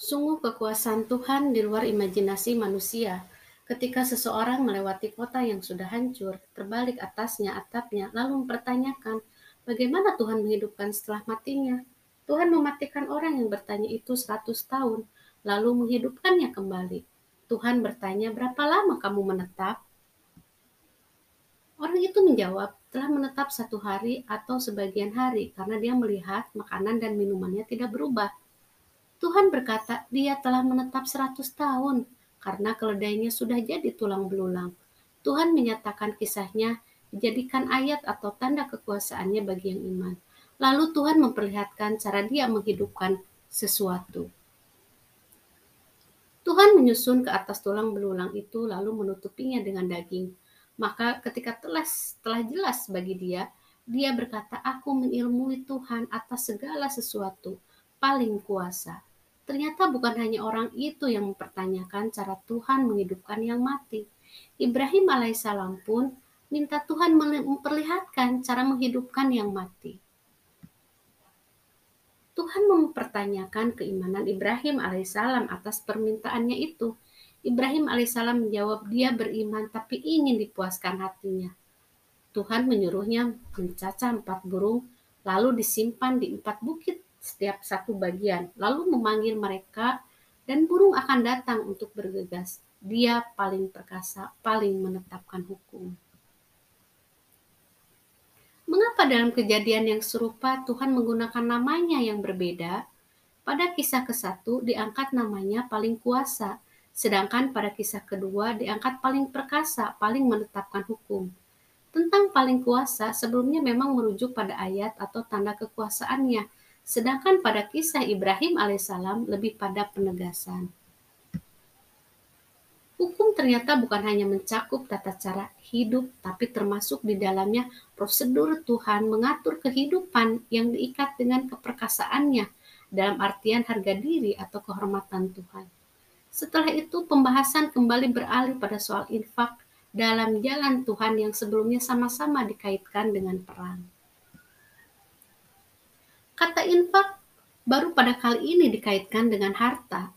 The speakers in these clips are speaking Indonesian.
Sungguh kekuasaan Tuhan di luar imajinasi manusia. Ketika seseorang melewati kota yang sudah hancur, terbalik atasnya atapnya, lalu mempertanyakan, bagaimana Tuhan menghidupkan setelah matinya? Tuhan mematikan orang yang bertanya itu seratus tahun, lalu menghidupkannya kembali. Tuhan bertanya, berapa lama kamu menetap? Orang itu menjawab, telah menetap satu hari atau sebagian hari, karena dia melihat makanan dan minumannya tidak berubah. Tuhan berkata, dia telah menetap seratus tahun karena keledainya sudah jadi tulang belulang. Tuhan menyatakan kisahnya dijadikan ayat atau tanda kekuasaannya bagi yang iman. Lalu Tuhan memperlihatkan cara dia menghidupkan sesuatu. Tuhan menyusun ke atas tulang belulang itu lalu menutupinya dengan daging. Maka ketika telah, telah jelas bagi dia, dia berkata, aku mengilmui Tuhan atas segala sesuatu, paling kuasa. Ternyata bukan hanya orang itu yang mempertanyakan cara Tuhan menghidupkan yang mati. Ibrahim alaihissalam pun minta Tuhan memperlihatkan cara menghidupkan yang mati. Tuhan mempertanyakan keimanan Ibrahim alaihissalam atas permintaannya itu. Ibrahim alaihissalam menjawab dia beriman tapi ingin dipuaskan hatinya. Tuhan menyuruhnya mencaca empat burung lalu disimpan di empat bukit setiap satu bagian, lalu memanggil mereka dan burung akan datang untuk bergegas. Dia paling perkasa, paling menetapkan hukum. Mengapa dalam kejadian yang serupa Tuhan menggunakan namanya yang berbeda? Pada kisah ke-1 diangkat namanya paling kuasa, sedangkan pada kisah kedua diangkat paling perkasa, paling menetapkan hukum. Tentang paling kuasa sebelumnya memang merujuk pada ayat atau tanda kekuasaannya, Sedangkan pada kisah Ibrahim alaihissalam lebih pada penegasan. Hukum ternyata bukan hanya mencakup tata cara hidup, tapi termasuk di dalamnya prosedur Tuhan mengatur kehidupan yang diikat dengan keperkasaannya dalam artian harga diri atau kehormatan Tuhan. Setelah itu pembahasan kembali beralih pada soal infak dalam jalan Tuhan yang sebelumnya sama-sama dikaitkan dengan perang. Kata infak baru pada kali ini dikaitkan dengan harta.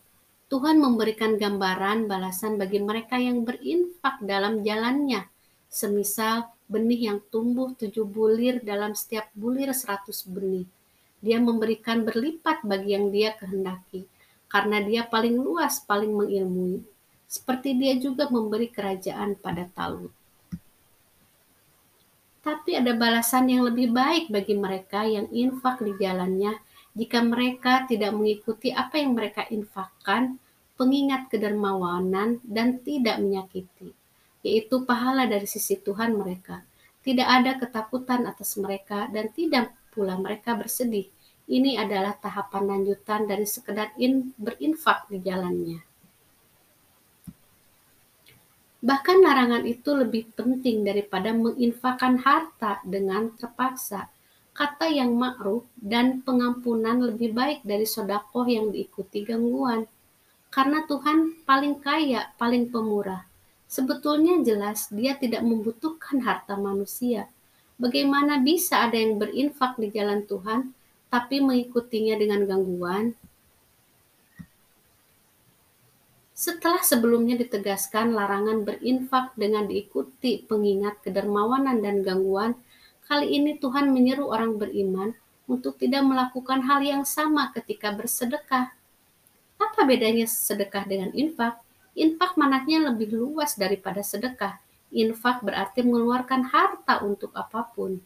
Tuhan memberikan gambaran balasan bagi mereka yang berinfak dalam jalannya. Semisal benih yang tumbuh tujuh bulir dalam setiap bulir seratus benih. Dia memberikan berlipat bagi yang dia kehendaki. Karena dia paling luas, paling mengilmui. Seperti dia juga memberi kerajaan pada Talut tapi ada balasan yang lebih baik bagi mereka yang infak di jalannya jika mereka tidak mengikuti apa yang mereka infakkan, pengingat kedermawanan dan tidak menyakiti, yaitu pahala dari sisi Tuhan mereka. Tidak ada ketakutan atas mereka dan tidak pula mereka bersedih. Ini adalah tahapan lanjutan dari sekedar in, berinfak di jalannya. Bahkan larangan itu lebih penting daripada menginfakkan harta dengan terpaksa. Kata yang ma'ruf dan pengampunan lebih baik dari sodakoh yang diikuti gangguan. Karena Tuhan paling kaya, paling pemurah. Sebetulnya jelas dia tidak membutuhkan harta manusia. Bagaimana bisa ada yang berinfak di jalan Tuhan, tapi mengikutinya dengan gangguan? Setelah sebelumnya ditegaskan larangan berinfak dengan diikuti pengingat kedermawanan dan gangguan, kali ini Tuhan menyeru orang beriman untuk tidak melakukan hal yang sama ketika bersedekah. Apa bedanya sedekah dengan infak? Infak manaknya lebih luas daripada sedekah. Infak berarti mengeluarkan harta untuk apa pun.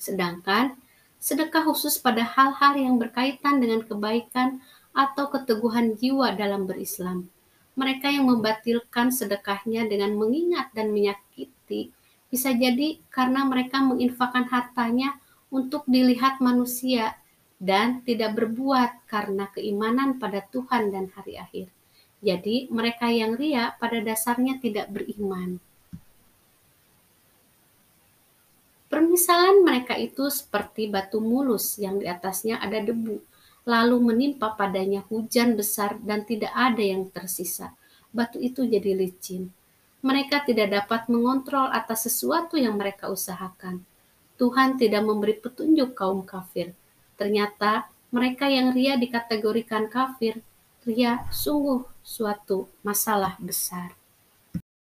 Sedangkan sedekah khusus pada hal-hal yang berkaitan dengan kebaikan atau keteguhan jiwa dalam berislam. Mereka yang membatilkan sedekahnya dengan mengingat dan menyakiti bisa jadi karena mereka menginfakkan hartanya untuk dilihat manusia dan tidak berbuat karena keimanan pada Tuhan dan hari akhir. Jadi, mereka yang ria pada dasarnya tidak beriman. Permisalan mereka itu seperti batu mulus yang di atasnya ada debu lalu menimpa padanya hujan besar dan tidak ada yang tersisa. Batu itu jadi licin. Mereka tidak dapat mengontrol atas sesuatu yang mereka usahakan. Tuhan tidak memberi petunjuk kaum kafir. Ternyata Mereka yang ria dikategorikan kafir. Ria sungguh suatu masalah besar.